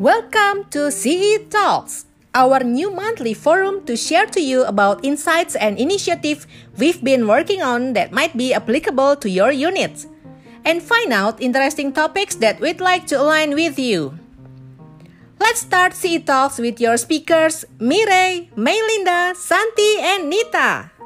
Welcome to CE Talks, our new monthly forum to share to you about insights and initiatives we've been working on that might be applicable to your units, and find out interesting topics that we'd like to align with you. Let's start CE Talks with your speakers, Mirei, Melinda, Santi, and Nita.